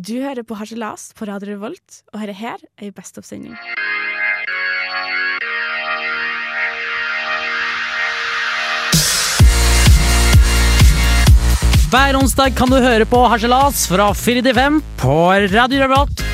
Du hører på Harselas på Radio Revolt, og dette her er ei Best of-sending. Hver onsdag kan du høre på Harselas fra 4 til 5 på Radio Revolt.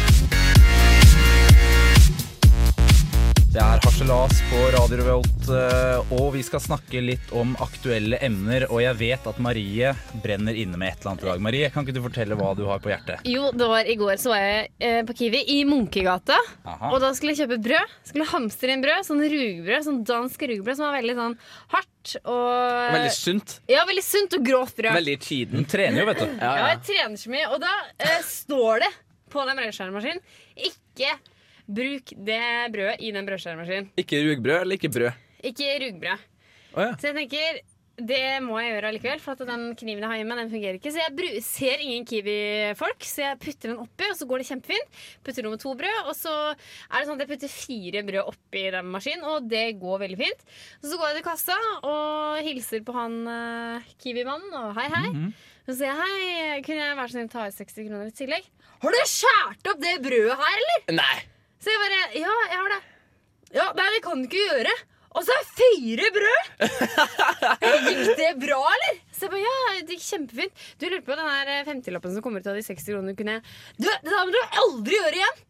Er harselas på Radio Revolt, eh, og vi skal snakke litt om aktuelle emner. Og jeg vet at Marie brenner inne med et eller annet i dag. Marie, kan ikke du fortelle hva du har på hjertet? Jo, det var i går så var jeg eh, på Kiwi i Munkegata. Aha. Og da skulle jeg kjøpe brød. Skulle hamstre inn brød, sånn rugbrød, sånn dansk rugbrød som var veldig sånn hardt og Veldig sunt. Ja, veldig sunt og grovt brød. Veldig tiden. Trener jo, vet du. Ja, Ja, ja. jeg trener så mye, og da eh, står det på den brødskjæremaskinen ikke bruk det brødet i den brødskjæremaskinen. Ikke rugbrød eller ikke brød? Ikke rugbrød. Oh, ja. Så jeg tenker det må jeg gjøre allikevel, for at den kniven jeg har hjemme, den fungerer ikke. Så jeg ser ingen Kiwi-folk, så jeg putter den oppi, og så går det kjempefint. Putter nummer to brød, og så er det sånn at jeg putter fire brød oppi den maskinen, og det går veldig fint. Så, så går jeg til kassa og hilser på han uh, Kiwi-mannen, og hei, hei. Så sier jeg hei, kunne jeg være så snill ta ut 60 kroner i tillegg? Har du skjært opp det brødet her, eller? Nei. Så jeg bare Ja, jeg har det. Ja, Nei, det kan du ikke gjøre. Og så er fire brød! Gikk det bra, eller? Så jeg bare, ja, det gikk kjempefint. Du lurer på den her 50-lappen som kommer ut av de 60 kronene. Kunne jeg Du, Det der må du aldri gjøre igjen!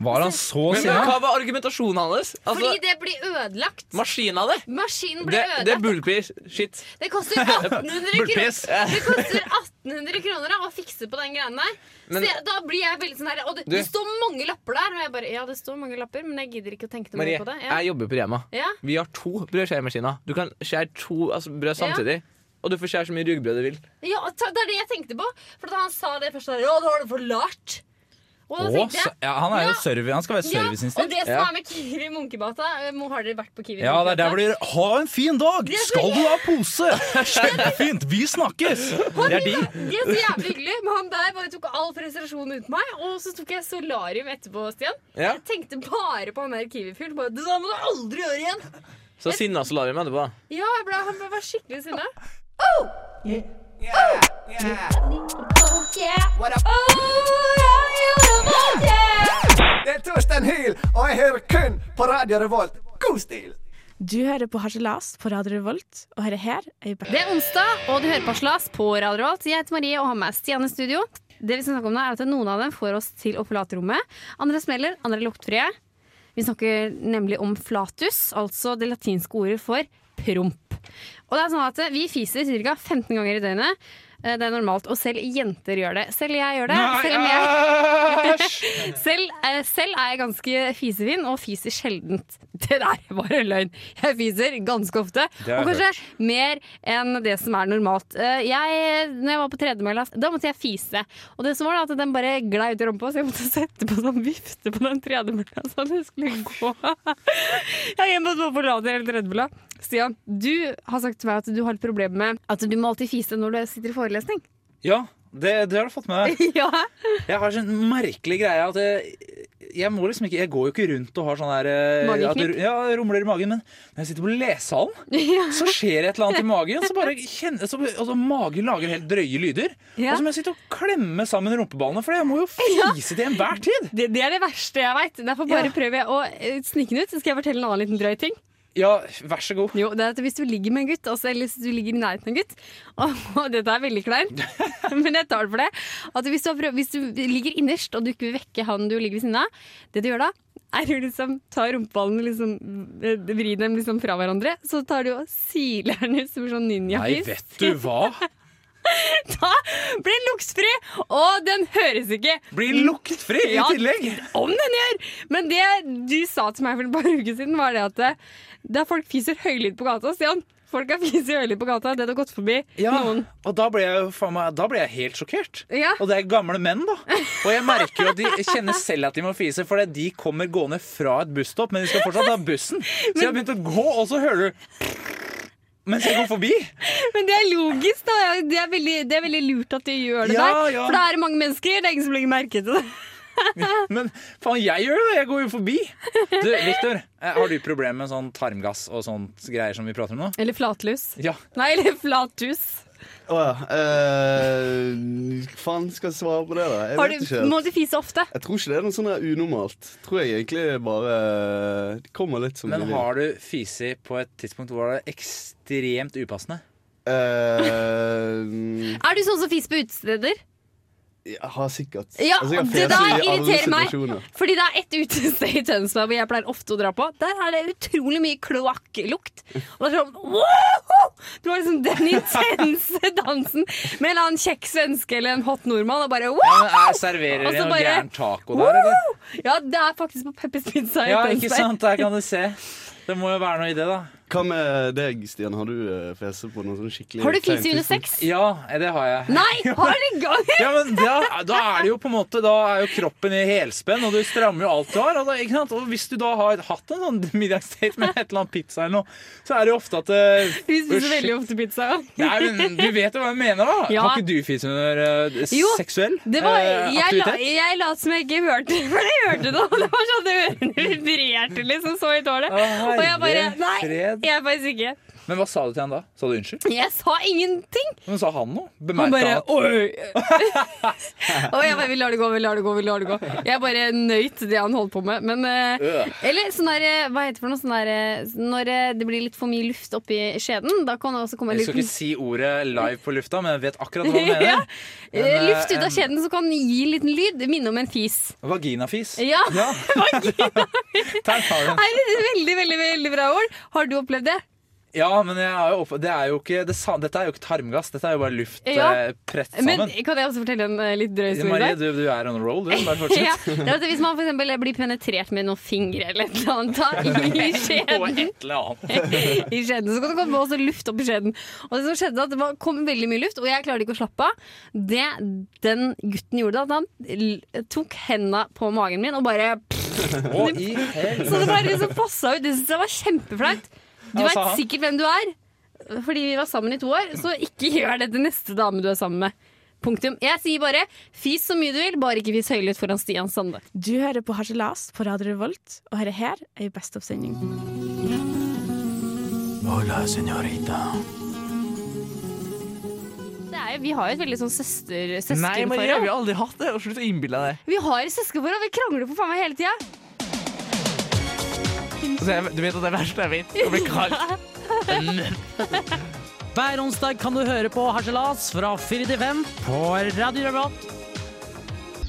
Var han så Men, men sinna? hva var argumentasjonen hans? Altså, Fordi det blir ødelagt. Maskina di? Maskinen Det, blir det er ødelagt. bullpiss. Shit. Det koster 1800 kroner. Bullpiss. Det koster 1800 kroner da, å fikse på den greia der. Men- så jeg, da blir jeg veldig sånn her Og det, Du- det står mange lapper der. Og jeg bare Ja, det står mange lapper, men jeg gidder ikke å tenke noe Marie, mer på det. Ja. jeg jobber på Rema. Ja. Vi har to brødskjæremaskiner. Du kan skjære to altså, brød samtidig. Og du får skjære så mye rugbrød du vil. Ja, ta- det er det jeg tenkte på. For da han sa det først, der, ja, da har du for lært. Og da tenkte jeg ja, han er jo Ja. service, han skal være ja, og det som er med Kiwi Munkebata eh, Har dere vært på Kiwi Ja, det er der hvor de Ha en fin dag! Det Skal du ha pose? Kjempefint! Vi snakkes! Det er de. De er så jævlig hyggelige. Men han der bare tok all frustrasjonen ut på meg. Og så tok jeg solarium etterpå, Stian. Jeg tenkte bare på han der Kiwi-fyren. Det der må du aldri gjøre igjen. Så sinna solarium etterpå. Ja, jeg ble, han var skikkelig sinna. Det er Torstein Hyl, og jeg hører kun på Radio Revolt. God stil! Du hører på Harselas på Radio Revolt, og dette her er jeg Best Det er onsdag, og du hører på Harselas på Radio Revolt. Jeg heter Marie og har med Stian i studio. Det vi skal snakke om nå er at Noen av dem får oss til å forlate rommet. Andre smeller, andre er luktfrie. Vi snakker nemlig om flatus, altså det latinske ordet for promp. Og det er sånn at Vi fiser ca. 15 ganger i døgnet. Eh, Det er normalt, og selv jenter gjør det. Selv jeg gjør det. selv, jeg, selv, eh, selv er jeg ganske fisefin og fiser sjeldent. Det der var en løgn. Jeg fiser ganske ofte, og kanskje kanskje mer enn det som er normalt. Eh, Jeg, når jeg var på tredemølla, da måtte jeg fise. Og det som var da, at den bare glei ut i rumpa, så jeg måtte sette på sånn vifte på den tredemølla så det skulle gå. Jeg måtte bare forlate hele tredemølla. Stian, du har sagt til meg at du har et problem med at du må alltid fise når du sitter i forelesning. Ja, det, det har du fått med deg. ja. Jeg har sånn merkelig greie at jeg, jeg må liksom ikke Jeg går jo ikke rundt og har sånn der eh, Mageknip? det- Ja, rumler i magen, men når jeg sitter på lesesalen, så skjer et eller annet i magen. Så bare kjenner så, altså, Magen lager helt drøye lyder. Ja. Og så må jeg sitte og klemme sammen rumpeballene, for jeg må jo fise til enhver tid. Det, det er det verste jeg veit. Derfor bare Ja. prøver jeg å eh, snike den ut. Så skal jeg fortelle en annen liten drøy ting. Ja, vær så god. Jo, det er at Hvis du ligger med en gutt, altså, eller hvis du ligger i nærheten av en gutt og, dette er veldig kleint, men jeg tar det for det. At hvis du, har hvis du ligger innerst og du ikke vil vekke han du ligger ved siden av, det du gjør da, er å liksom ta rumpeballene liksom, eh, vri dem liksom fra hverandre. Så tar du og siler den ut som en sånn Nei, vet du hva? Da blir den luktfri, og den høres ikke Blir luktfri i Ja, tillegg. Om den gjør! Men det du sa til meg for et par uker siden, var det at det, det er folk fiser høylyd på gata. Stian, folk har fiser høylyd på gata. Det har gått forbi Ja, noen. og da ble jeg meg Da ble jeg helt sjokkert. Ja. Og det er gamle menn, da. Og jeg merker jo at de kjenner selv at de må fise, for de kommer gående fra et busstopp, men de skal fortsatt ha bussen. Så jeg har begynt å gå, og så hører du mens jeg går forbi. Men det er logisk, da. Det er veldig, det er veldig lurt at de gjør det Ja, der. ja. For da er det mange mennesker. Det er ingen som legger merke til det. Men faen, jeg gjør det! Jeg går jo forbi. Du, Victor, eh, har du problemer med sånn tarmgass og sånt greier som vi prater om nå? Eller flatlus. Ja. Nei, eller flathus. Å ja. eh, faen skal jeg svare på det, da? Jeg Har vet du, ikke må du fise ofte? Jeg tror ikke det er noe sånn unormalt. Tror jeg egentlig bare Det kommer litt som Men det vil. har du fisi på et tidspunkt hvor det er ekstremt upassende? Eh, Er du sånn som fiser på utesteder? Jeg har sikkert. Ja, Altså, det der irriterer meg. Fordi det er ett utested i Tønsberg hvor jeg pleier ofte å dra på. Der er det utrolig mye kloakklukt. Og det er sånn wow! Du har liksom den intense dansen med en eller annen kjekk svenske eller en hot nordmann og bare Ja, wow! Ja, jeg serverer så gæren taco der, eller? Ja, det er faktisk på Peppers Pizza i Ja, ikke sant? Der kan du se. Det må jo være noe i det, da. Hva med deg, Stian? Har du uh, fese på noe sånn skikkelig Har du fise under sex? Ja, det har jeg. Nei, har du gang? Ja, men da, da er det jo på en måte Da er jo kroppen i helspenn, og du strammer jo alt du har. Og, da, ikke sant? og hvis du da har hatt en sånn middagsdate med et eller annet pizza eller noe, så er det jo ofte at eh, Vi spiser veldig ofte pizza. Nei, men Du vet jo hva jeg mener, da? Ja. Har ikke du fise under uh, Jo, seksuell Det var, eh, jeg, la, aktivitet? jeg lot som jeg ikke hørte For jeg hørte det, det var sånn at ørene vibrerte liksom så i tårnet. Å, Og jeg bare Nei, fred. jeg er faktisk ikke. Men hva sa du til han da? Sa du unnskyld? Jeg sa ingenting. Men sa han noe? Han Bemerka han Oi! Og jeg bare Vi lar det gå, vi lar det gå, vi lar det gå. Jeg bare nøyt det han holdt på med. Men eh, Øh. Eller sånn der eh, Hva heter det for noe? Sånn der eh, Når det blir litt for mye luft oppi skjeden, da kan det også komme Jeg skal ikke si ordet live på lufta, men jeg vet akkurat hva du mener. Ja. Men, Luft ut av skjeden som kan gi en liten lyd. Minne om en fis. Vaginafis. Ja. Ja. Nei, det er veldig, veldig, veldig bra ord. Har du opplevd det? Ja, men jo opp... det er ikke det. Dette er jo ikke tarmgass, dette er jo bare luft Ja. eh, prett Men sammen. Kan jeg også fortelle en eh, litt drøy historie? Marie, du, du er on a roll, du. Bare Ja, fortsett. det er at Hvis man eksempel blir penetrert med noen fingre eller et eller annet da, i skjeden, i skjeden, så kan det komme også luft opp i skjeden. Og det som skjedde at det kom veldig mye luft, og jeg klarte ikke å slappe av. Det den gutten gjorde, at han tok henda på magen min og bare Å, i helvete. Så det bare liksom passa ut. Det syns jeg var kjempeflaut. Du veit sikkert hvem du er, fordi vi var sammen i to år, så ikke gjør det til neste dame du er sammen med. Punktum. Jeg sier bare fis så mye du vil, bare ikke fis høylytt foran Stian Sande. Du hører på Harselas på Radio Revolt, og dette her er ei Best of-sending. Er Vi har jo et veldig sånn søster, Nei, Maria, vi har aldri hatt det. Slutt å innbille deg. Vi har et søskenforhold, vi krangler på faen meg hele tida. Altså, jeg, du vet at det verste jeg vet, å bli kald. Hver onsdag kan du høre på Harselas fra 4 til 5 på Radio Revolt.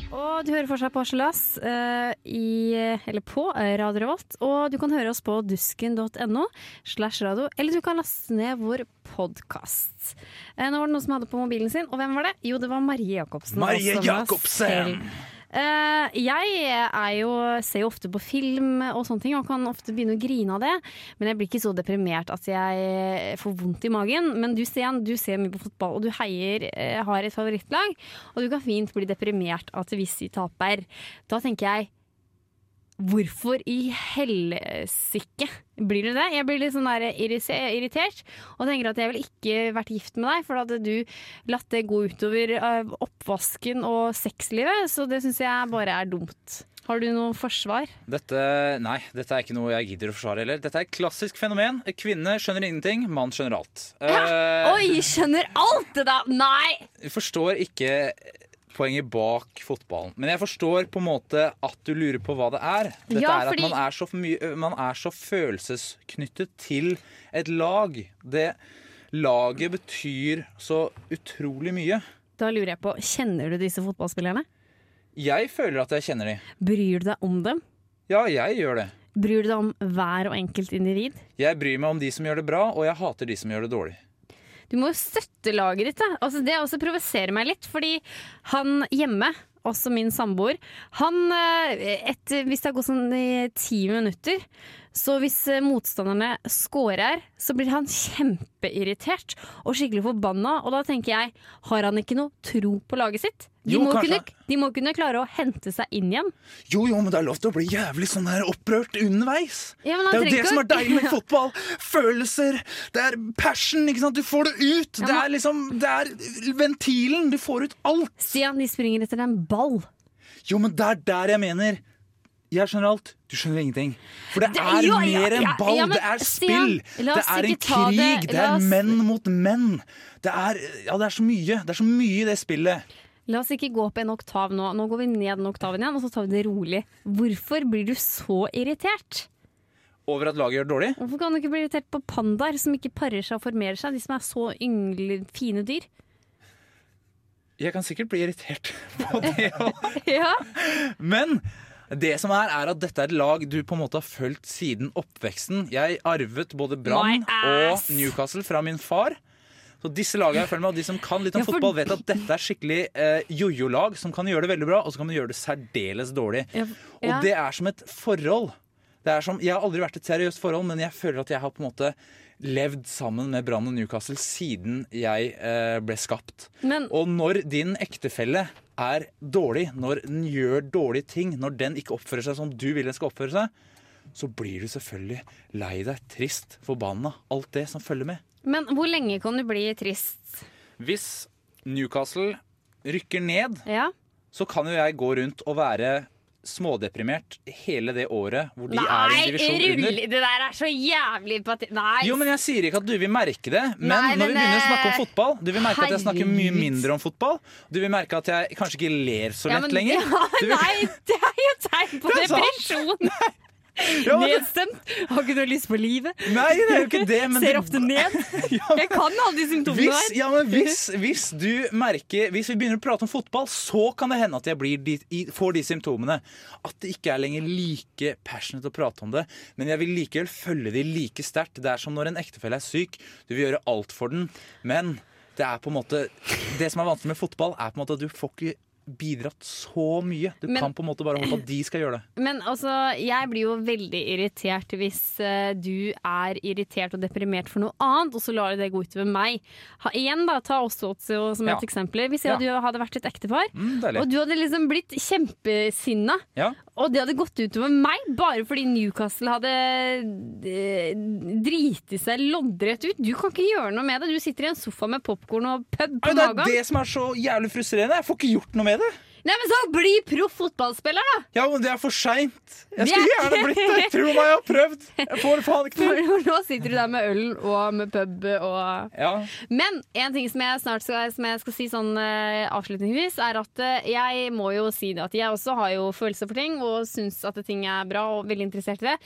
Og du hører fortsatt på Harselas uh, i, eller på eh, Radio Revolt. Og du kan høre oss på dusken.no slash radio, eller du kan laste ned vår podkast. Uh, nå var det noen som hadde på mobilen sin, og hvem var det? Jo, det var Marie Jacobsen. Marie også meg Jacobsen! Eh, jeg jo, ser jo ofte på film og sånne ting og kan ofte begynne å grine av det. Men jeg blir ikke så deprimert at jeg får vondt i magen. Men du Sten, du ser mye på fotball, og du heier, uh, har et favorittlag. Og du kan fint bli deprimert av at de taper. Da tenker jeg Hvorfor i helsike blir du det? Jeg blir litt sånn der irritert og tenker at jeg ville ikke vært gift med deg, for da hadde du latt det gå utover eh, oppvasken og sexlivet. Så det syns jeg bare er dumt. Har du noe forsvar? Dette, nei, dette er ikke noe jeg gidder å forsvare heller. Dette er et klassisk fenomen. Kvinne skjønner ingenting, mann skjønner alt. Eh, Oi, skjønner alt det da! Nei! Forstår ikke poenget bak fotballen. Men jeg forstår på en måte at du lurer på hva det er. Dette Ja, er at man er, så mye, man er så følelsesknyttet til et lag. Det laget betyr så utrolig mye. Da lurer jeg på, kjenner du disse fotballspillerne? Jeg føler at jeg kjenner dem. Bryr du deg om dem? Ja, jeg gjør det. Bryr du deg om hver og enkelt individ? Jeg bryr meg om de som gjør det bra, og jeg hater de som gjør det dårlig. Du må jo støtte laget ditt. Altså, det også provoserer meg litt, fordi han hjemme, også min samboer, han eh, et, Hvis det har gått sånn i ti minutter, så hvis eh, motstanderne scorer, så blir han kjempeirritert og skikkelig forbanna. Og da tenker jeg, har han ikke noe tro på laget sitt? De, Jo, må, kunne, de må kunne klare å hente seg inn igjen. Jo, jo, men det er lov til å bli jævlig sånn her opprørt underveis. Ja, men han Det er jo det ikke som er deilig med fotball. Følelser. Det er passion. ikke sant? Du får det ut. Ja, Det er liksom, det er ventilen. Du får ut alt. Stian, de springer etter en ball. Jo, men det er der jeg mener Jeg skjønner alt. Du skjønner ingenting. For det, Det- er jo, mer enn ball. ja, men det er spill. Stian, Det er en krig! det- krig. Det er oss- menn mot menn. Det er, ja, det er så mye. Det er så mye i det spillet. La oss ikke gå opp en oktav nå. Nå går vi ned den oktaven igjen, og så tar vi det rolig. Hvorfor blir du så irritert? Over at laget gjør det dårlig. Hvorfor kan du ikke bli irritert på pandaer som ikke parer seg og formerer seg? De som er så yngle, fine dyr. Jeg kan sikkert bli irritert på det òg. Ja. Men det som er, er at dette er et lag du på en måte har fulgt siden oppveksten. Jeg arvet både Brann og. Newcastle fra min far. Så disse lagene jeg følger med, og De som kan litt om Ja, for- fotball, vet at dette er skikkelig eh, jojo-lag som kan gjøre det veldig bra, og så kan de gjøre det særdeles dårlig. Ja, Og det er som et forhold. Det er som, jeg har aldri vært et seriøst forhold, men jeg føler at jeg har på en måte levd sammen med Brann og Newcastle siden jeg eh, ble skapt. Men Og når din ektefelle er dårlig, når den gjør dårlige ting, når den ikke oppfører seg som du vil den skal oppføre seg, så blir du selvfølgelig lei deg, trist, forbanna. Alt det som følger med. Men hvor lenge kan du bli trist? Hvis Newcastle rykker ned, Ja. så kan jo jeg gå rundt og være smådeprimert hele det året hvor de er i Nei, divisjon under. rull! Det der er så jævlig pati... Nei. Jo, men Jeg sier ikke at du vil merke det, men Nei, når vi begynner å snakke eh, om fotball Du vil merke at jeg snakker mye mindre om fotball. Du vil merke at jeg kanskje ikke ler så Ja, lett men- lenger. Ja, vil- nei, det er jo tegn på depresjon! Nedstemt. Har ikke noe lyst på livet. Nei, det er jo ikke det. Men Ser det- ofte ned. Jeg kan alle de symptomene Hvis, der. ja, men hvis, hvis du merker Hvis vi begynner å prate om fotball, så kan det hende at jeg blir de, får de symptomene. At det ikke er lenger like passionate å prate om det. Men jeg vil likevel følge de like sterkt. Det er som når en ektefelle er syk. Du vil gjøre alt for den, men det er på en måte Det som er vanskelig med fotball, er på en måte at du får ikke bidratt så mye. Du Men- kan på en måte bare håpe at de skal gjøre det. Men altså, jeg blir jo veldig irritert hvis uh, du er irritert og deprimert for noe annet, og så lar du det gå utover meg. Ha, igjen da, Ta oss også som Ja. et eksempel. Hvis jeg Ja. og du hadde vært et ektepar, Mm, og du hadde liksom blitt kjempesinna, Ja. Og det hadde gått utover meg bare fordi Newcastle hadde eh, driti seg loddrett ut. Du kan ikke gjøre noe med det. Du sitter i en sofa med popkorn og pub på magen. det er det som er så jævlig frustrerende. Jeg får ikke gjort noe med det. Nei, men så bli proff fotballspiller, da! Ja, men det er for seint. Jeg skulle er- gjerne blitt det. Tro meg, jeg har prøvd. Jeg får faen ikke til. Nå sitter du der med øl og med pub og Ja. Men en ting som jeg snart skal, som jeg skal si sånn uh, avslutningsvis, er at uh, jeg må jo si det at jeg også har jo følelser for ting og syns at ting er bra og veldig interessert i det.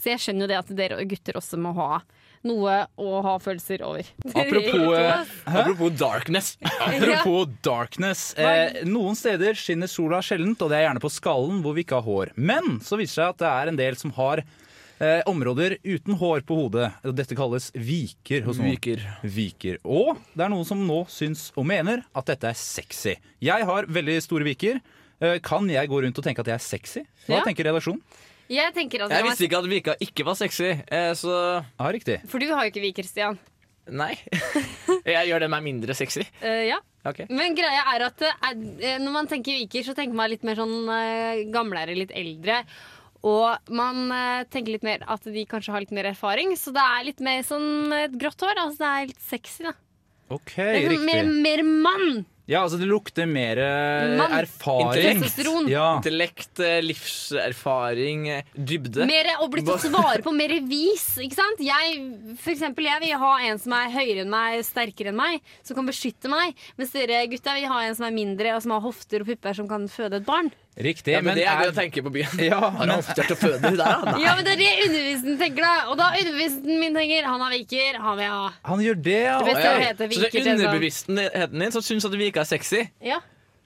Så jeg skjønner jo det at dere gutter også må ha noe å ha følelser over. Apropos, eh, Apropos darkness. apropos darkness. Eh, noen steder skinner sola sjeldent, og det er gjerne på skallen hvor vi ikke har hår. Men så viser det seg at det er en del som har eh, områder uten hår på hodet. Dette kalles viker hos noen. Viker. Viker. Og det er noen som nå syns og mener at dette er sexy. Jeg har veldig store viker. Eh, Kan jeg gå rundt og tenke at jeg er sexy? Hva Ja. tenker redaksjonen? Jeg tenker at Jeg visste ikke at Vika ikke var sexy, eh, så Ja, riktig. For du har jo ikke viker, Stian. nei. Jeg gjør det meg mindre sexy. Eh, ja. Ok. Men greia er at eh, når man tenker viker, så tenker man litt mer sånn uh, gamlere, litt eldre. Og man eh, tenker litt mer at de kanskje har litt mer erfaring, så det er litt mer sånn eh, grått hår. Altså det er litt sexy, da. Ok, Det er sånn mer, riktig. mer mann! Ja, altså det lukter mer eh, Mann. erfaring. Intellekt, Ja. Intellekt, eh, livserfaring, eh, dybde. Mer å bli tatt vare på, mer vis. Ikke sant? Jeg, for eksempel, jeg vil ha en som er høyere enn meg, sterkere enn meg, som kan beskytte meg. Mens dere gutta vil ha en som er mindre, og som har hofter og pupper, som kan føde et barn. Riktig, Ja, men det er gøy det å tenke på byen. Ja, Har men, han ofte vært og føde det der, da? Ja, men det er det undervisningen tenker, da. Og da undervisningen min tenker han har viker, han vil ha. han gjør det, ja. Det beste ja, ja. heter viker, Så det er sånn- underbevisstheten din som syns at viker er sexy? Ja.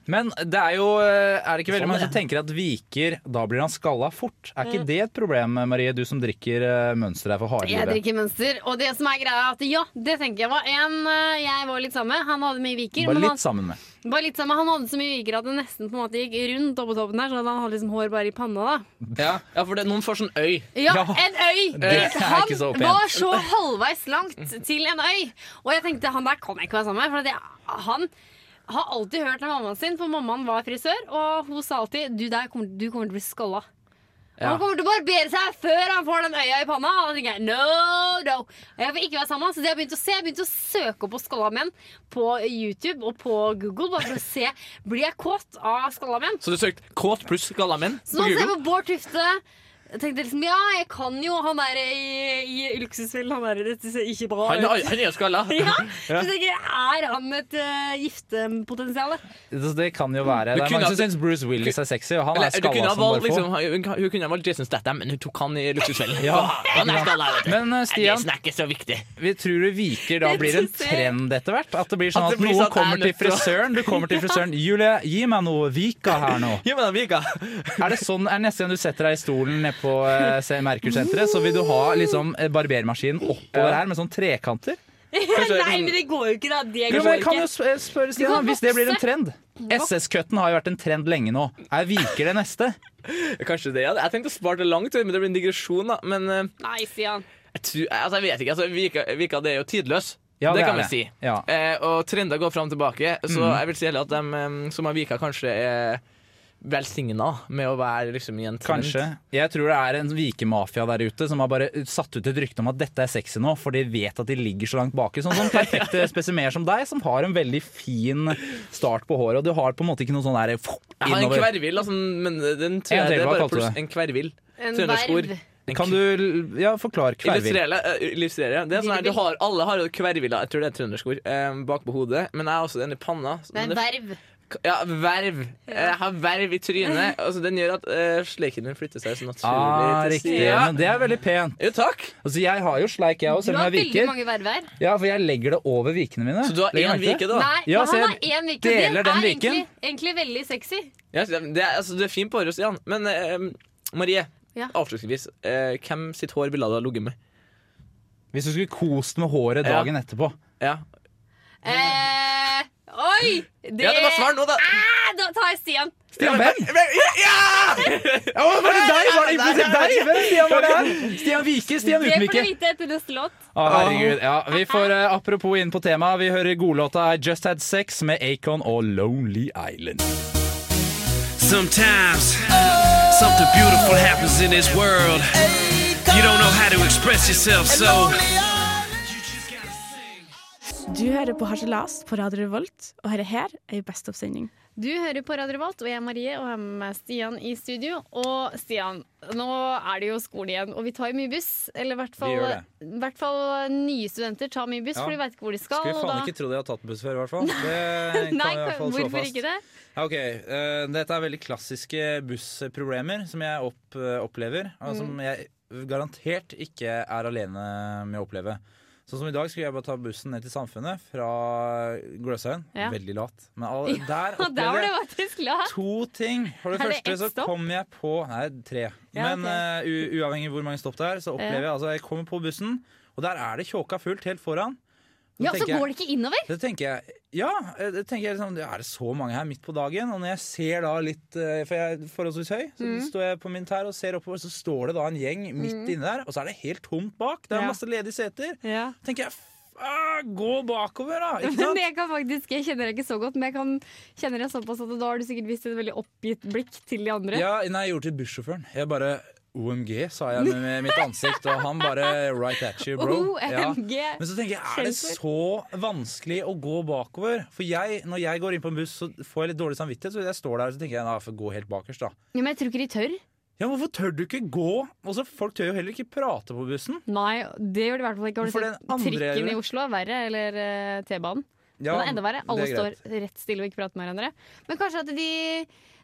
Men det er jo eh, Er det ikke veldig Sånn mange som tenker at viker, da blir han skalla fort? Er ikke det et problem, Marie, du som drikker uh, mønster her for Jeg drikker mønster. Og det som er greia, er at ja, det tenker jeg var en eh, jeg var litt sammen med. Han hadde mye viker. Bare men litt han, sammen med. bare litt sammen. han hadde så mye viker at det nesten på en måte gikk rundt oppå toppen der. Så han hadde liksom hår bare i panna. da Ja, ja for det, noen får sånn øy. Ja, Ja, en øy! det er han ikke så var så halvveis langt til en øy. Og jeg tenkte han der kan jeg ikke være sammen med. For at jeg, han har alltid hørt av mammaen sin, for mammaen var frisør, og hun sa alltid du, der kommer, du kommer til å bli skalla. Ja. Han kommer til å barbere seg før han får den øya i panna. Og da tenker jeg, no, no. Jeg vil ikke være sammen så det jeg begynte å se Jeg begynte å søke opp på skalla menn på YouTube og på Google bare for å se Blir jeg kåt av skalla menn. Så du søkte kåt pluss skalla menn på Google? Så nå ser jeg på Bård Tufte. Jeg tenkte liksom, ja, jeg kan jo han der i, i Luksusfellen. Han der, dette ser ikke bra Han, ut. er- han er skalla. Ja, så tenker jeg, Er han et uh, giftepotensial? Så Det kan jo være. Det er mange som syns Bruce Willis er sexy, og han Eller, er du skalla som valgt, bare liksom, hun, hun kunne ha valgt Jason Statham, men hun tok han i Luksusfellen. Ja. Han er skalla, vet du. Men uh, Stian, det er ikke så viktig. vi tror du viker da blir en trend etter hvert? At det blir sånn At noen sånn kommer er til frisøren. Du kommer til frisøren. Julie, gi meg noe Vika her nå. Gi meg noe Vika. Er det sånn, er neste gang du setter deg i stolen nede på eh, Merkur-senteret, så vil du ha liksom eh, barbermaskinen oppover her med sånn trekanter? Nei, men det går jo ikke, da. Det Jo, men jeg kan ikke. jo spørre Stian, hvis det blir en trend. SS-cutten har jo vært en trend lenge nå. Jeg Viker det neste? Kanskje det, ja. Jeg tenkte å spare det langt, men det blir en digresjon, da. Men eh, Nei, Stian. jeg, tror, altså, jeg vet ikke. Altså, Vika, Vika det er jo tidløs. Ja, det, det kan vi si. Ja. Eh, og trender går fram og tilbake, så mm. jeg vil si heller at de eh, som har Vika, kanskje er velsigna med å være liksom i en trend. Kanskje. Jeg tror det er en vikemafia der ute som har bare satt ut et rykte om at dette er sexy nå, for de vet at de ligger så langt baki. Sånn som perfekte spesimener som deg, som har en veldig fin start på håret. Og du har på en måte ikke noe sånn der Jeg har en innover. kvervill, altså, men den tror En jeg det er bare pluss en kvervill. En verv. Kan du ja, forklare kvervill? Illustrere, eh. Det er sånn her, du har, alle har jo kvervilla, jeg tror det er trøndersk ord, eh, bak på hodet. Men jeg har også den i panna. Det er en er- verv. Ja, verv. Jeg har verv i trynet. Altså, den gjør at uh, sleiken min flytter seg så naturlig Ah, til riktig. sida. Men det er veldig pent. Jo, takk. Altså, jeg har jo sleik, jeg òg, Du selv om har veldig mange verver. Ja, for jeg legger det over vikene mine. Så du har én vike, da? Nei, Ja, han har én vike. deler det den er viken. egentlig, egentlig veldig sexy. Ja, det, er, altså, det er fint på håret, Stian. Men uh, Marie, Ja. avslutningsvis. Uh, hvem sitt hår ville du ha ligget med? Hvis du skulle kost med håret Ja. dagen etterpå. Ja. Eh, oi! Det, ja, det var svar nå, da. Ah, da tar jeg Stian. Stian, hvem? Ja! ja! var det deg? Var det implisitt deg? Hvem Stian var det her? Stian Vike, Stian Det får du Utenvike. vite etter neste låt. Å, herregud. Ja, vi får uh, apropos inn på temaet. Vi hører godlåta I Just Had Sex med Acon og Lonely Island. Sometimes something beautiful happens in this world. You don't know how to express yourself, so Du hører på Harselas på Radio Revolt, og dette her er Best of-sending. Du hører på Radio Revolt, og jeg er Marie, og jeg har med Stian i studio. Og Stian, nå er det jo skole igjen, og vi tar jo mye buss. Eller i hvert fall, hvert fall nye studenter tar mye buss, Ja. for de vet ikke hvor de skal. Skulle faen da- ikke tro de har tatt buss før, i hvert fall. Det kan Nei, jeg i hvert fall slå hvorfor fast. ikke det? Ja, ok, uh, Dette er veldig klassiske bussproblemer som jeg opp, uh, opplever, og som Mm. jeg garantert ikke er alene med å oppleve. Sånn som I dag skulle jeg bare ta bussen ned til Samfunnet fra Gløshaugen. Ja. Veldig lat. Men all, der opplevde jeg to ting. For det det første så kom jeg på Nei, tre. Ja, Men okay. uh, uavhengig hvor mange stopp det er, så opplever jeg altså Jeg kommer på bussen, og der er det tjåka fullt helt foran. Ja, så jeg- går det ikke innover. det tenker jeg Ja, eh, det tenker jeg liksom, er det så mange her midt på dagen? Og når jeg ser da litt eh, For jeg er forholdsvis høy, så Mm. står jeg på min tær og ser oppover, så står det da en gjeng midt inne der, og så er det helt tomt bak. Det er Ja. masse ledige seter. Ja. tenker jeg ah, gå bakover, da! Ikke sant? jeg kan faktisk, jeg kjenner deg ikke så godt, men jeg kan, kjenner deg såpass at da har du sikkert vist et veldig oppgitt blikk til de andre. Ja, nei, jeg gjorde det til bussjåføren. Jeg bare OMG, sa jeg med, mitt ansikt, og han bare right at you, bro. Ja. OMG. Men så tenker jeg, er det så vanskelig å gå bakover? For jeg, når jeg går inn på en buss, så får jeg litt dårlig samvittighet. Så jeg står der og så tenker jeg, nei, jeg får gå helt bakerst, da. Ja, men jeg tror ikke de tør. Ja, Hvorfor tør du ikke gå? Også, Folk tør jo heller ikke prate på bussen. Nei, det gjør de i hvert fall ikke. Har du sett trikken det. i Oslo? er Verre, eller uh, T-banen? Ja, Den er enda verre. Alle står rett stille og ikke prater med hverandre. Men kanskje at de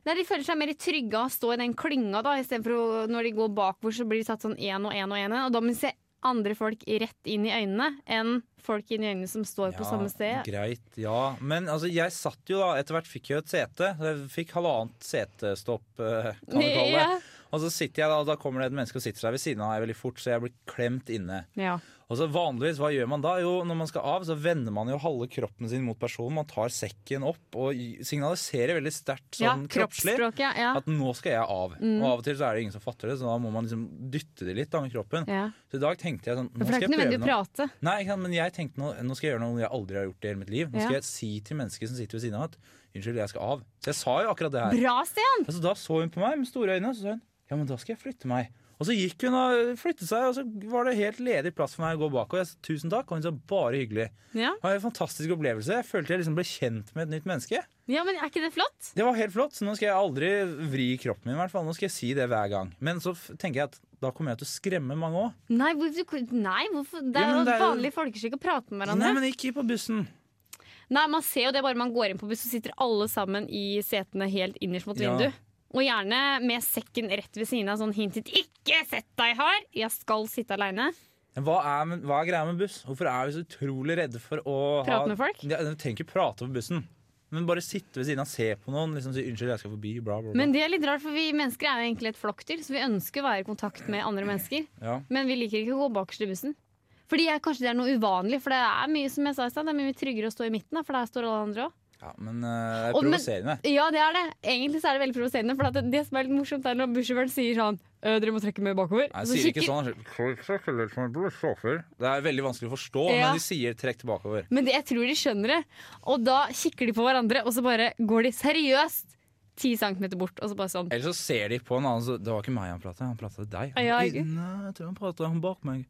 Nei, De føler seg mer trygge av å stå i den klynga, da, istedenfor når de går bakover, så blir de satt sånn én og én og én. Og da må de se andre folk rett inn i øynene enn folk inn i øynene som står på samme sted. Greit, ja. Men altså, jeg satt jo da Etter hvert fikk jeg et sete. Jeg fikk halvannet setestopp, eh, kan vi kalle det. Ja. Og så sitter jeg da, og da kommer det et menneske og sitter seg ved siden av meg veldig fort, så jeg blir klemt inne. Ja. Og så vanligvis, hva gjør man da? Jo, når man skal av, så vender man jo halve kroppen sin mot personen. Man tar sekken opp og signaliserer veldig sterkt ja, sånn kroppslig kroppsspråket. Ja. at nå skal jeg av. Mm. Og av og til så er det ingen som fatter det, så da må man liksom dytte det litt da med kroppen. Ja. Så i dag tenkte jeg sånn For Nå det er ikke nødvendig å prate. Nei, men jeg tenkte nå, nå skal jeg gjøre noe jeg aldri har gjort i hele mitt liv. Nå Ja. skal jeg si til mennesker som sitter ved siden av at Unnskyld, jeg skal av. Så jeg sa jo akkurat det her. Bra, Sten! Altså, da så hun på meg med store øyne, og så sa hun ja, men da skal jeg flytte meg. Og så gikk hun og flyttet seg, og så var det helt ledig plass for meg å gå bak. Og jeg sa tusen takk, og hun sa bare hyggelig. Ja. Det var en fantastisk opplevelse. Jeg følte jeg liksom ble kjent med et nytt menneske. ja, men er ikke det flott? Det var helt flott, så nå skal jeg aldri vri kroppen min. i hvert fall. Nå skal jeg si det hver gang. Men så tenker jeg at da kommer jeg til å skremme mange òg. Nei, nei, hvorfor? Det er jo er vanlig folkeskikk å prate med hverandre. Nei, Nei, men ikke på bussen. Nei, Man ser jo det bare man går inn på buss, så sitter alle sammen i setene helt innerst mot Ja. vinduet. Og gjerne med sekken rett ved siden av, sånn hintet 'ikke sett deg her', jeg skal sitte aleine. Hva hva er greia med buss? Hvorfor er vi så utrolig redde for å Prate ha med folk? Ja, Du trenger ikke prate på bussen. Men bare sitte ved siden av, se på noen, liksom si 'unnskyld, jeg skal forbi', bla, bla, bla. Men det er litt rart, for vi mennesker er jo egentlig et flokkdyr, så vi ønsker å være i kontakt med andre mennesker. ja. Men vi liker ikke å gå bakerst i bussen. Fordi jeg, Kanskje det er noe uvanlig, for det er mye som jeg sa i sted, det er mye tryggere å stå i midten, for der står alle andre òg. Ja, men uh, det er provoserende. Ja, det er det. Egentlig så er det veldig provoserende. For det, det som er litt morsomt, er når bussjåføren sier sånn «Øh, Dere må trekke mer bakover. Nei, jeg sier ikke sånn. Det er veldig vanskelig å forstå, Ja. men de sier 'trekk tilbakeover'. Men det, jeg tror de skjønner det. Og da kikker de på hverandre, og så bare går de seriøst ti centimeter bort. Og så bare sånn. Eller så ser de på en annen så Det var ikke meg han prata, han prata til deg. Ja, Nei, jeg tror han prata bak meg.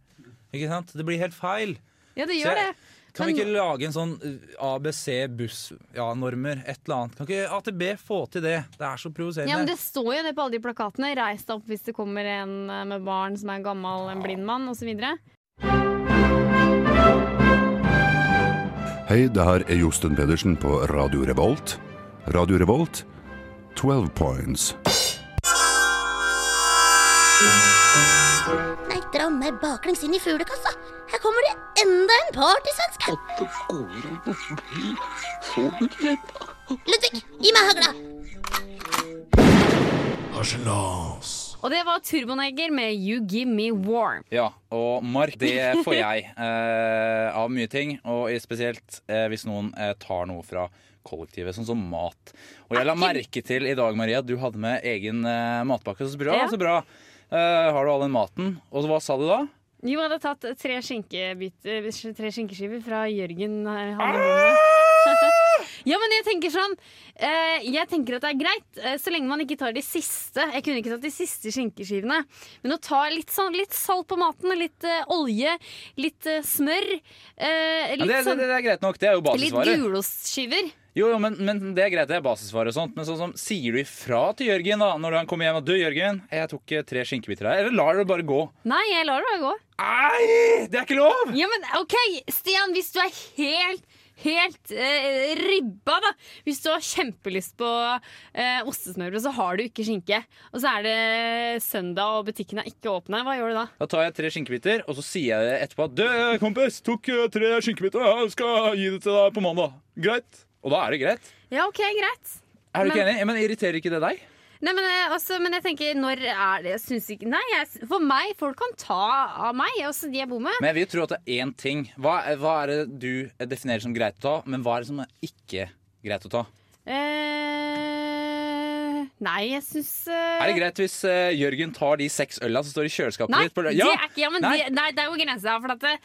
Ikke sant? Det blir helt feil. Ja, det gjør jeg- det. Kan Men- vi ikke lage en sånn uh, ABC buss-normer, et eller annet? Kan ikke AtB få til det? Det er så provoserende. Ja, men Det står jo det på alle de plakatene. Reis deg opp hvis det kommer en eh, med barn som er gammel, en blind mann osv. Hei, det her er Josten Pedersen på Radio Revolt. Radio Revolt, 12 points. Nei, dra meg baklengs inn i fuglekassa. Her kommer det enda en partysvenske. Ludvig, gi meg hagla. Og det var Turbonegger med You Give Me Warm. Ja, og mark, det får jeg eh, av mye ting. Og spesielt eh, hvis noen eh, tar noe fra kollektivet, sånn som mat. Og jeg la merke til i dag, Maria, at du hadde med egen eh, matpakke. Så bra, Ja. så bra. Eh, har du all den maten? Og hva sa du da? Jo, hadde tatt tre, skinkebiter, tre skinkeskiver fra Jørgen. i bommet. ja, men jeg tenker sånn eh, Jeg tenker at det er greit, eh, så lenge man ikke tar de siste. Jeg kunne ikke tatt de siste skinkeskivene. Men å ta litt, sånn, litt salt på maten, litt eh, olje, litt eh, smør litt Ja, det, det, sånn, det er greit nok. Det er jo basisvaret. litt gulostskiver. Jo, jo, men, men det er greit, det er basisvaret og sånt. Men sånn som, sier du ifra til Jørgen da når han kommer hjem og du, Jørgen, jeg tok eh, tre skinkebiter her. Eller lar du det bare gå? Nei, jeg lar det bare gå. Nei, det er ikke lov! Ja, men OK, Stian, hvis du er helt Helt eh, ribba, da. Hvis du har kjempelyst på eh, ostesmørbrød, så har du ikke skinke. Og så er det søndag, og butikken er ikke åpne. Hva gjør du da? Da tar jeg tre skinkebiter, og så sier jeg etterpå at Du, kompis, tok eh, tre skinkebiter. Jeg skal gi det til deg på mandag. Greit? Og da er det greit. Ja, OK, greit. Er du ikke Men- enig? Men irriterer ikke det deg? Nei, men, eh, altså, men jeg tenker, når er det syns ikke Nei, jeg, for meg, folk kan ta av meg, også de jeg bor med. Men jeg vil tro at det er én ting. Hva, hva er det du definerer som greit å ta, men hva er det som er ikke greit å ta? Eh, nei, jeg syns eh, Er det greit hvis eh, Jørgen tar de seks øla som står i kjøleskapet Nei, ditt? det Ja! er ikke, ja, Nei. Det, nei, det er jo grensa. For at det,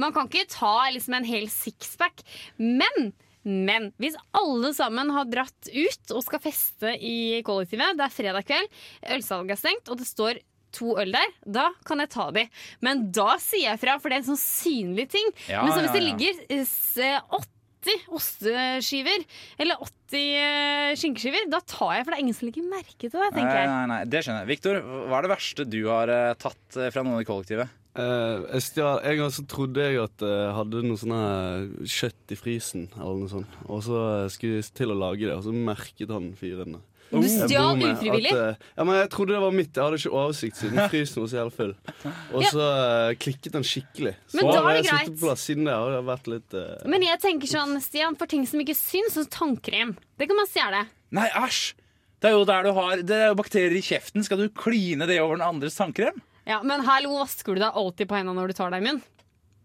man kan ikke ta liksom, en hel sixpack. Men, men hvis alle sammen har dratt ut og skal feste i kollektivet, det er fredag kveld, ølsalget er stengt, og det står to øl der, da kan jeg ta de. Men da sier jeg fra, for det er en sånn synlig ting. Ja, men så hvis det ligger åtte 80 osteskiver eller 80 eh, skinkeskiver, da tar jeg, for det er ingen som legger merke til det, tenker Nei, jeg. nei, nei, det skjønner jeg. Victor, hva er det verste du har eh, tatt eh, fra noen i kollektivet? Eh, jeg stjal, en gang så trodde jeg at jeg hadde noe sånn kjøtt i frysen, eller noe sånt. Og så skulle jeg til å lage det, og så merket han fyren det. Du stjal ufrivillig? at, uh, ja, men Jeg trodde det var mitt. Jeg hadde ikke oversikt siden frysen var så jævlig full. Og så uh, klikket han skikkelig. Så Men da er har det jeg greit. sittet på plass siden det. Har vært litt uh, Men jeg tenker sånn, Stian, for ting som ikke syns, som tannkrem, det kan man stjele. Nei, æsj! Det er jo der du har Det er jo bakterier i kjeften. Skal du kline det over den andres tannkrem? Ja, men hallo, vasker du deg alltid på hendene når du tar deg i munn?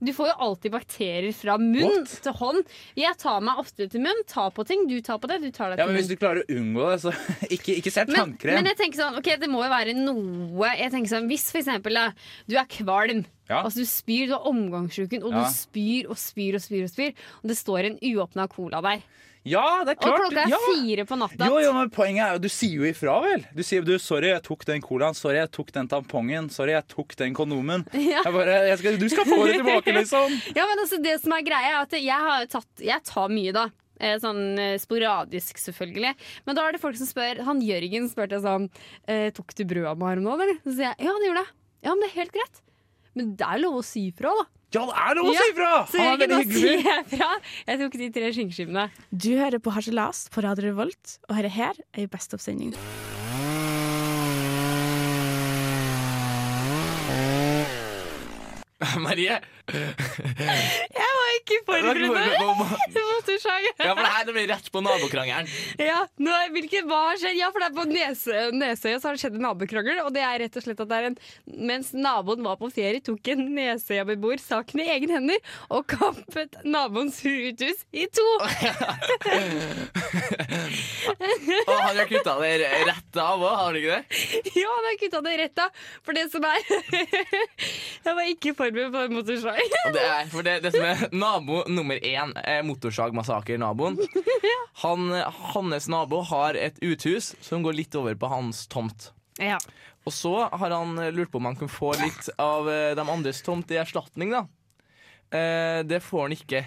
Du får jo alltid bakterier fra munn What? til hånd. Jeg tar meg ofte til munn, Ta på ting, du tar på det, du tar deg Ja, til men Hvis du klarer å unngå det, så ikke, ikke selv Men, tannkrem. men jeg tenker sånn, ok, det må jo være noe Jeg tenker sånn, Hvis for eksempel da, du er kvalm, Ja. altså du spyr, du har omgangssjuken, og Ja. du spyr og spyr og spyr, og spyr, og det står en uåpna cola der. Ja, det er klart. Og klokka er ja. fire på natta. Jo, jo, men poenget er jo, du sier jo ifra, vel. Du sier du, 'sorry, jeg tok den colaen', 'sorry, jeg tok den tampongen', 'sorry, jeg tok den kondomen'. Ja. Jeg bare, jeg skal, du skal få det tilbake, liksom. Ja, men altså, det som er greia, er at jeg har tatt Jeg tar mye, da. Eh, Sånn eh, sporadisk, selvfølgelig. Men da er det folk som spør Han Jørgen spurte sånn eh, Tok du brød av meg her om dagen, eller? Så sier jeg ja, det gjorde jeg. Ja, men det er helt greit. Men det er lov å si fra, da. Ja, det er lov å si ifra! Så er Jørgen, veldig nå hyggelig. si jeg fra. Jeg tok de tre skinkeskivene. Du hører på Harselas på Radio Revolt, og dette her er jo Best of-sending. Marie, Jeg ikke forberedt ja, for det her blir rett på nabokrangelen. Ja, nå hvilket, hva har skjedd? Ja, for det er på Nese, Nesøya så har det skjedd en nabokrangel. Og det er rett og slett at det er en Mens naboen var på ferie, tok en Nesøya-beboer saken i egne hender og kampet naboens uthus i to. Og han har kutta det rett av òg, har han ikke det? Ja, han har kutta det rett av. For det som er Jeg var ikke forberedt på motorsag. Det er, for det, det som er nabo nummer én, er motorsagmassaker-naboen. Han, hans nabo har et uthus som går litt over på hans tomt. Ja. Og så har han lurt på om han kan få litt av eh, de andres tomt i erstatning, da. Eh, det får han ikke.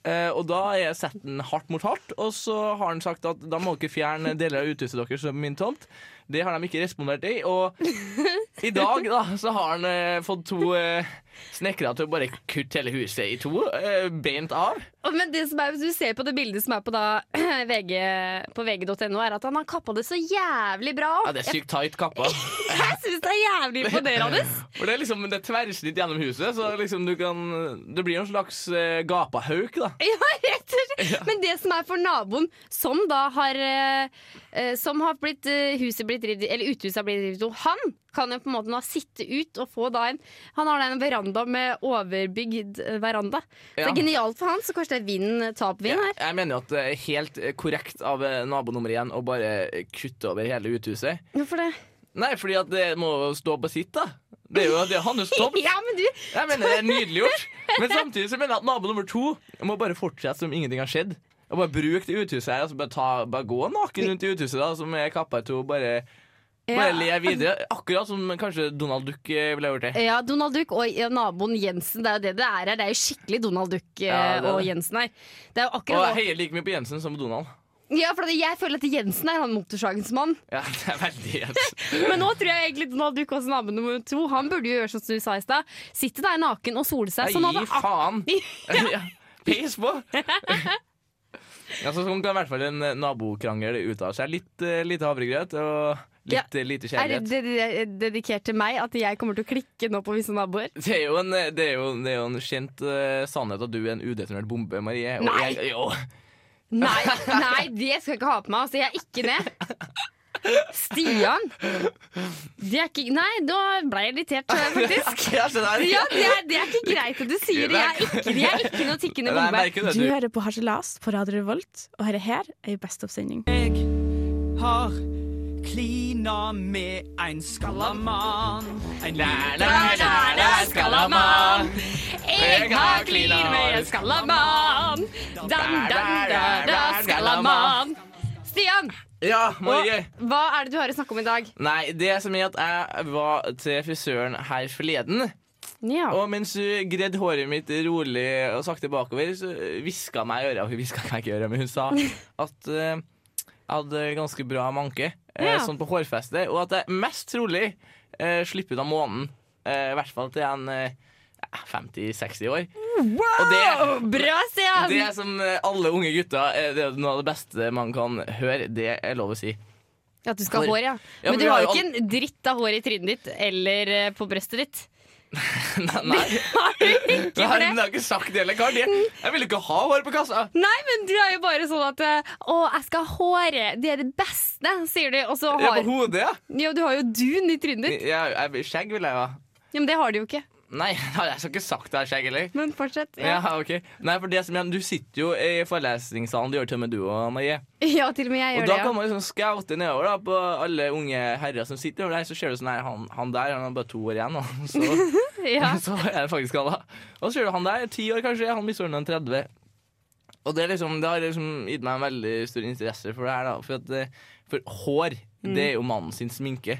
Eh, og da er jeg sett den hardt mot hardt, og så har han sagt at da må dere fjerne deler av uthuset deres som min tomt. Det har de ikke respondert i, og i dag da, så har han eh, fått to uh, snekkere til å bare kutte hele huset i to, eh, beint av. Men det som er, hvis du ser på det bildet som er på, da, VG, på vg.no, er at han har kappa det så jævlig bra. Ja, det er sykt tight kappa. Jeg syns det er jævlig imponerende. For det er liksom det er tverrsnitt gjennom huset, så liksom du kan Det blir en slags uh, gapahauk, da. Ja, rett og slett. Men det som er for naboen, som da har eh, eh, Som har blitt eh, huset blitt revet Eller uthuset har blitt revet Han kan jo på en måte nå sitte ut og få da en Han har da en veranda med overbygd eh, veranda. Ja. det er genialt for han, så kanskje det er vind, tap vind her. Jeg mener jo at det er helt eh, korrekt av eh, nabo nummer én å bare kutte over hele uthuset. Hvorfor det? Nei, fordi at det må stå på sitt, da. Det er jo det hans tomt. Ja, men du Jeg mener det er nydelig gjort. Men samtidig så mener jeg at nabo nummer to må bare fortsette som ingenting har skjedd. Og bare Bruk det uthuset her. Altså bare, ta, bare gå naken rundt i uthuset, da som er kappa i to. Bare, bare le videre. Akkurat som kanskje Donald Duck eh, ville gjort det. Ja, Donald Duck og naboen Jensen. Det er jo det det er her. Det er jo skikkelig Donald Duck eh, Ja, det er det. og Jensen her. Det er jo Og jeg heier like mye på Jensen som på Donald. Ja, for jeg føler at Jensen er han motorsagens mann. Ja, det er veldig. Men nå tror jeg egentlig Donald Duck også nabo nummer to. Han burde jo gjøre som du sa i stad. Sitte der naken og sole seg. Sånn Gi faen! Ja, Peis på! Ja, så kan i hvert fall en eh, nabokrangel ut av seg. Litt uh, lite havregrøt og litt ja, lite er det dedikert til meg at jeg kommer til å klikke nå på visse naboer? Det er jo en, eh, det er jo, det er jo en kjent uh, sannhet at du er en udetonert bombe, Marie. Og Nei. Jeg, jo. Nei, nei, det skal jeg ikke ha på meg. Altså, jeg er ikke det. Stian. Det er ikke Nei, nå ble jeg irritert, faktisk. Ja, det er, det er ikke greit at du sier det. Jeg er ikke, jeg er ikke noe tikkende bombe. Du du. hører på Harselas på Radio Revolt, og dette her er Best of-sending. har klina med ein skallamann. En La, la, la, la, skallamann. Jeg har klin med en skallamann. Dam-dam-da-da, skallamann. Stian, Ja, Marie. hva er det du har å snakke om i dag? Nei, det som er at jeg var til frisøren her forleden. Ja. Og mens hun gredde håret mitt rolig og sakte bakover, så hviska meg i øret. Hun hviska meg ikke i øret, men hun sa at jeg hadde ganske bra manke, eh, Ja. sånn på hårfestet, og at jeg mest trolig uh, slipper ut av månen. eh, I hvert fall til en eh, 50-60 år. Og det, Bra, Stian! det som eh, alle unge gutter eh, Det er noe av det beste man kan høre. Det er lov å si. At du skal ha hår, ja. Ja, Men du har jo ikke en dritt av hår i trynet ditt eller eh, på brøstet ditt. Nei, nei. Har du ikke det? har ikke sagt det heller. Jeg, vil ikke ha hår på kassa. Nei, men du er jo bare sånn at eh, Å, jeg skal ha håret. Det er det beste, sier du. Og så har Ja, på hodet, ja. Ja, du har jo dun i trynet ditt. Ja, jeg, skjegg vil jeg ha. Ja, men det har du jo ikke. Nei, jeg skal ikke sagt det skjegg, heller. Men fortsett. Ja. Ja, ok Nei, for det som jeg, Du sitter jo i forelesningssalen, du gjør til og med du og Marie. ja til og med jeg gjør Og gjør da kan man liksom scoute nedover da på alle unge herrer som sitter over der. Så ser du sånn her, han, han der han har bare to år igjen, og så, Ja. så er det faktisk han da. Og så ser du han der, ti år kanskje, han mister en 30. Og det, liksom, det har liksom gitt meg en veldig stor interesse for det her. Da. For, at, eh, for hår, Mm. det er jo mannen sin sminke.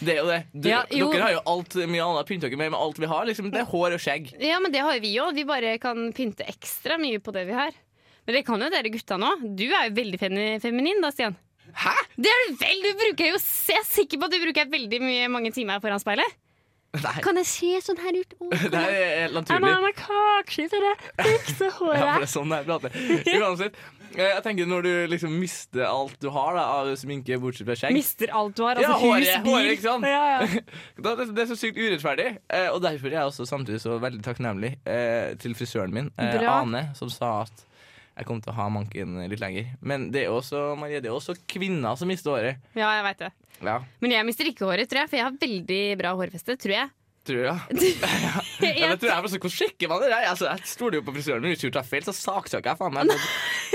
Det er jo det. Du, Ja, jo. Dere har jo alt mye annet pynter dere med, med alt vi har, liksom, det er hår og skjegg. Ja, men det har jo vi òg. Vi bare kan pynte ekstra mye på det vi har. Men det kan jo dere gutta nå. Du er jo veldig femi- feminin da, Stian. Hæ? Det er du vel! Du bruker jo Jeg er sikker på at du bruker veldig mye, mange timer foran speilet. Nei. Kan jeg se sånn her ut? Å, Det er helt Jeg må ha naturlig. kake å fikse Ja, for det er sånn jeg prater. Uansett, eh, jeg tenker når du liksom mister alt du har da, av sminke, bortsett fra skjegg Mister alt du har. Ja, Altså håret, hus, bil. håret, ikke sant? Ja, ja. Det, det er så sykt urettferdig. Eh, og derfor er jeg også samtidig så veldig takknemlig eh, til frisøren min, eh, Bra. Ane, som sa at jeg kommer til å ha manken litt lenger. Men det er også, Marie, det er også kvinner som mister håret. ja, jeg veit det. Ja, Men jeg mister ikke håret, tror jeg, for jeg har veldig bra hårfeste. Tror jeg. tror jeg. Ja, det tror jeg altså, Hvordan sjekker man det Jeg, Altså, jeg stoler jo på frisøren min. Hvis hun tar feil, så saksøker jeg faen meg.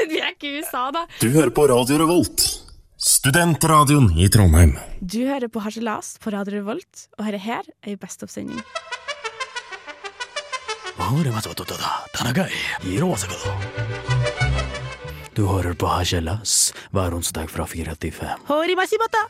Vi er ikke i USA, da. Du hører på Radio Revolt, studentradioen i Trondheim. Du hører på Harselas på Radio Revolt, og dette her er ei Best of-sending. Du hører på Hasjelas hver onsdag fra 4 til 5. Hori masibata!